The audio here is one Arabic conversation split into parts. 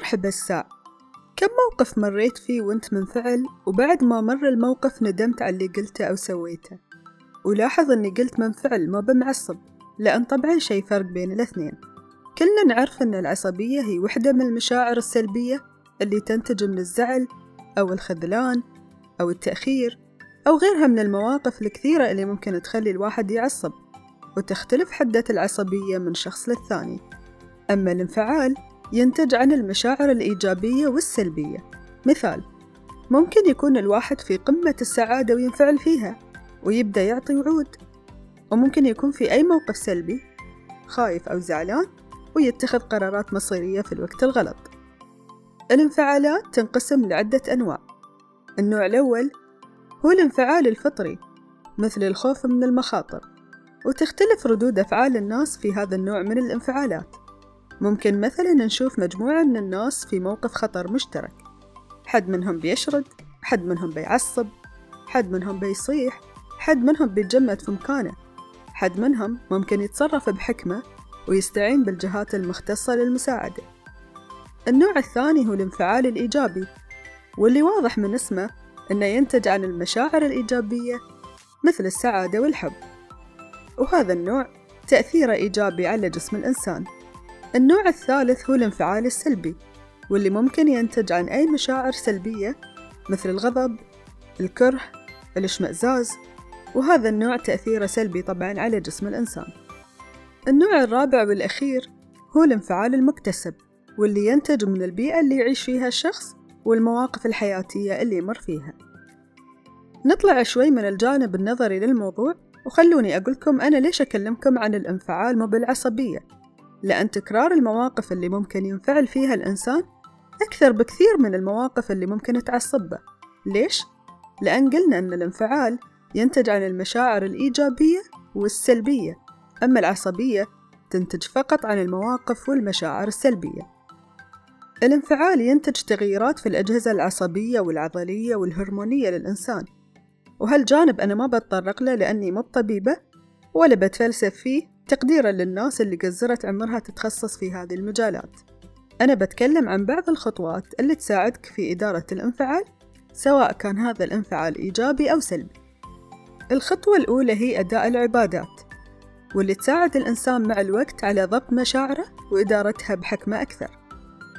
مرحبا الساع كم موقف مريت فيه وانت منفعل؟ وبعد ما مر الموقف ندمت على اللي قلته أو سويته. ولاحظ أني قلت منفعل ما بمعصب لأن طبعا شي فرق بين الاثنين. كلنا نعرف أن العصبية هي وحدة من المشاعر السلبية اللي تنتج من الزعل أو الخذلان أو التأخير أو غيرها من المواقف الكثيرة اللي ممكن تخلي الواحد يعصب وتختلف حدة العصبية من شخص للثاني. أما الانفعال ينتج عن المشاعر الإيجابية والسلبية. مثال ممكن يكون الواحد في قمة السعادة وينفعل فيها ويبدأ يعطي وعود. وممكن يكون في أي موقف سلبي خايف أو زعلان ويتخذ قرارات مصيرية في الوقت الغلط. الانفعالات تنقسم لعدة أنواع. النوع الأول هو الانفعال الفطري مثل الخوف من المخاطر. وتختلف ردود أفعال الناس في هذا النوع من الانفعالات. ممكن مثلا نشوف مجموعة من الناس في موقف خطر مشترك. حد منهم بيشرد حد منهم بيعصب حد منهم بيصيح حد منهم بيتجمد في مكانه. حد منهم ممكن يتصرف بحكمة ويستعين بالجهات المختصة للمساعدة. النوع الثاني هو الانفعال الإيجابي واللي واضح من اسمه إنه ينتج عن المشاعر الإيجابية مثل السعادة والحب. وهذا النوع تأثيره إيجابي على جسم الإنسان. النوع الثالث هو الانفعال السلبي واللي ممكن ينتج عن أي مشاعر سلبية مثل الغضب الكره الاشمئزاز وهذا النوع تأثيره سلبي طبعا على جسم الإنسان. النوع الرابع والأخير هو الانفعال المكتسب واللي ينتج من البيئة اللي يعيش فيها الشخص والمواقف الحياتية اللي يمر فيها. نطلع شوي من الجانب النظري للموضوع وخلوني أقولكم أنا ليش أكلمكم عن الانفعال مو بالعصبية. لأن تكرار المواقف اللي ممكن ينفعل فيها الإنسان أكثر بكثير من المواقف اللي ممكن تعصبه. ليش؟ لأن قلنا أن الانفعال ينتج عن المشاعر الإيجابية والسلبية أما العصبية تنتج فقط عن المواقف والمشاعر السلبية. الانفعال ينتج تغييرات في الأجهزة العصبية والعضلية والهرمونية للإنسان. وهالجانب أنا ما بتطرق له لأني مو طبيبة ولا بتفلسف فيه تقديرا للناس اللي قزرت عمرها تتخصص في هذه المجالات. أنا بتكلم عن بعض الخطوات اللي تساعدك في إدارة الانفعال سواء كان هذا الانفعال إيجابي أو سلبي. الخطوة الأولى هي أداء العبادات واللي تساعد الإنسان مع الوقت على ضبط مشاعره وإدارتها بحكمة أكثر.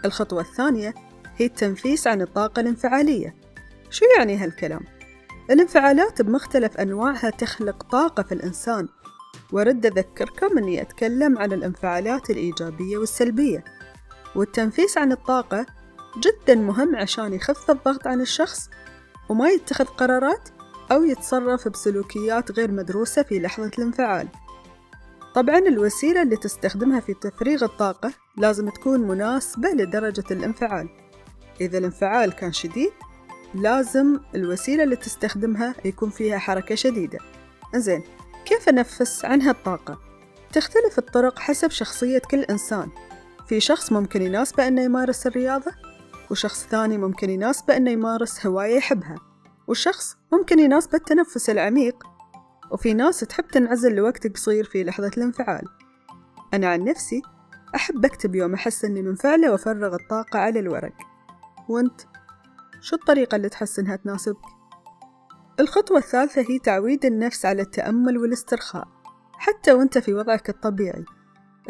الخطوة الثانية هي التنفيس عن الطاقة الانفعالية. شو يعني هالكلام؟ الانفعالات بمختلف أنواعها تخلق طاقة في الإنسان وأرد أذكركم أني أتكلم عن الانفعالات الإيجابية والسلبية والتنفيس عن الطاقة جدا مهم عشان يخف الضغط عن الشخص وما يتخذ قرارات أو يتصرف بسلوكيات غير مدروسة في لحظة الانفعال. طبعا الوسيلة اللي تستخدمها في تفريغ الطاقة لازم تكون مناسبة لدرجة الانفعال. إذا الانفعال كان شديد لازم الوسيلة اللي تستخدمها يكون فيها حركة شديدة. زين كيف أنفس عن هالطاقة؟ تختلف الطرق حسب شخصية كل إنسان. في شخص ممكن يناسبه أنه يمارس الرياضة وشخص ثاني ممكن يناسبه أنه يمارس هواية يحبها وشخص ممكن يناسبه التنفس العميق. وفي ناس تحب تنعزل لوقت قصير في لحظة الانفعال. أنا عن نفسي أحب أكتب يوم أحس أني منفعلة وأفرغ الطاقة على الورق. وأنت؟ شو الطريقة اللي تحس إنها تناسبك؟ الخطوة الثالثة هي تعويد النفس على التأمل والاسترخاء حتى وأنت في وضعك الطبيعي.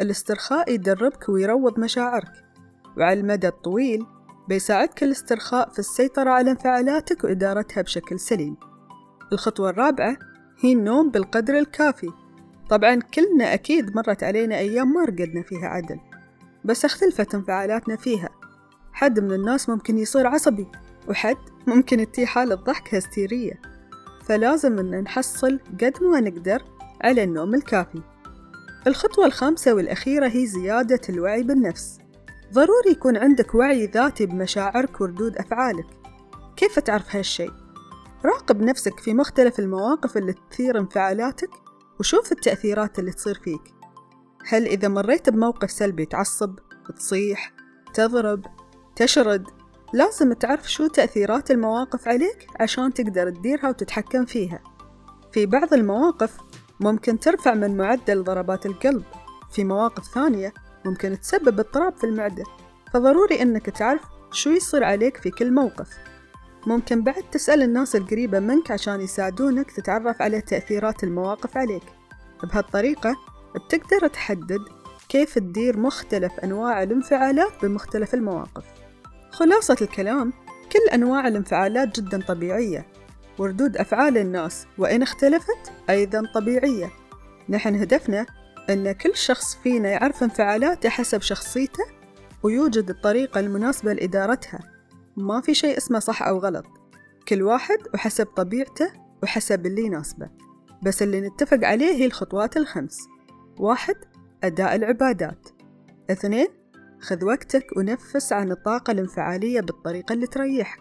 الاسترخاء يدربك ويروض مشاعرك وعلى المدى الطويل بيساعدك الاسترخاء في السيطرة على انفعالاتك وإدارتها بشكل سليم. الخطوة الرابعة هي النوم بالقدر الكافي. طبعا كلنا أكيد مرت علينا أيام ما رقدنا فيها عدل بس اختلفت انفعالاتنا فيها. حد من الناس ممكن يصير عصبي وحد ممكن تتي حالة ضحك هستيرية. فلازم إن نحصل قد ما نقدر على النوم الكافي. الخطوة الخامسة والأخيرة هي زيادة الوعي بالنفس. ضروري يكون عندك وعي ذاتي بمشاعرك وردود أفعالك. كيف تعرف هالشي؟ راقب نفسك في مختلف المواقف اللي تثير انفعالاتك وشوف التأثيرات اللي تصير فيك. هل إذا مريت بموقف سلبي تعصب، تصيح، تضرب، تشرد لازم تعرف شو تأثيرات المواقف عليك عشان تقدر تديرها وتتحكم فيها. في بعض المواقف ممكن ترفع من معدل ضربات القلب في مواقف ثانية ممكن تسبب اضطراب في المعدة فضروري إنك تعرف شو يصير عليك في كل موقف. ممكن بعد تسأل الناس القريبة منك عشان يساعدونك تتعرف على تأثيرات المواقف عليك. بهالطريقة بتقدر تحدد كيف تدير مختلف أنواع الانفعالات بمختلف المواقف. خلاصة الكلام كل أنواع الانفعالات جدا طبيعية. وردود أفعال الناس وإن اختلفت أيضا طبيعية. نحن هدفنا أن كل شخص فينا يعرف انفعالاته حسب شخصيته ويوجد الطريقة المناسبة لإدارتها. ما في شيء اسمه صح أو غلط. كل واحد وحسب طبيعته وحسب اللي يناسبه. بس اللي نتفق عليه هي الخطوات الخمس. واحد أداء العبادات. اثنين خذ وقتك ونفس عن الطاقة الانفعالية بالطريقة اللي تريحك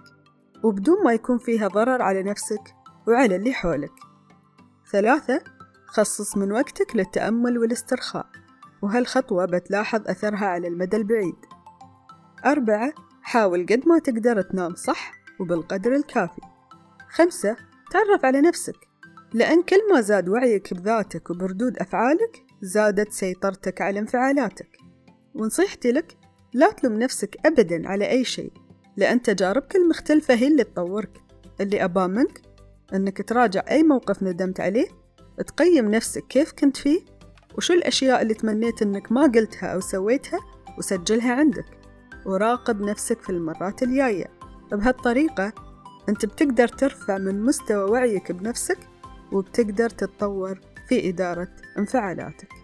وبدون ما يكون فيها ضرر على نفسك وعلى اللي حولك. ثلاثة خصص من وقتك للتأمل والاسترخاء وهالخطوة بتلاحظ أثرها على المدى البعيد. أربعة حاول قد ما تقدر تنام صح وبالقدر الكافي. خمسة تعرف على نفسك لأن كل ما زاد وعيك بذاتك وبردود أفعالك زادت سيطرتك على انفعالاتك. ونصيحتي لك لا تلوم نفسك أبدا على أي شيء لأن تجاربك المختلفة هي اللي تطورك. اللي أباه منك أنك تراجع أي موقف ندمت عليه تقيم نفسك كيف كنت فيه وشو الأشياء اللي تمنيت أنك ما قلتها أو سويتها وسجلها عندك. وراقب نفسك في المرات الجاية. بهالطريقة أنت بتقدر ترفع من مستوى وعيك بنفسك وبتقدر تتطور في إدارة انفعالاتك.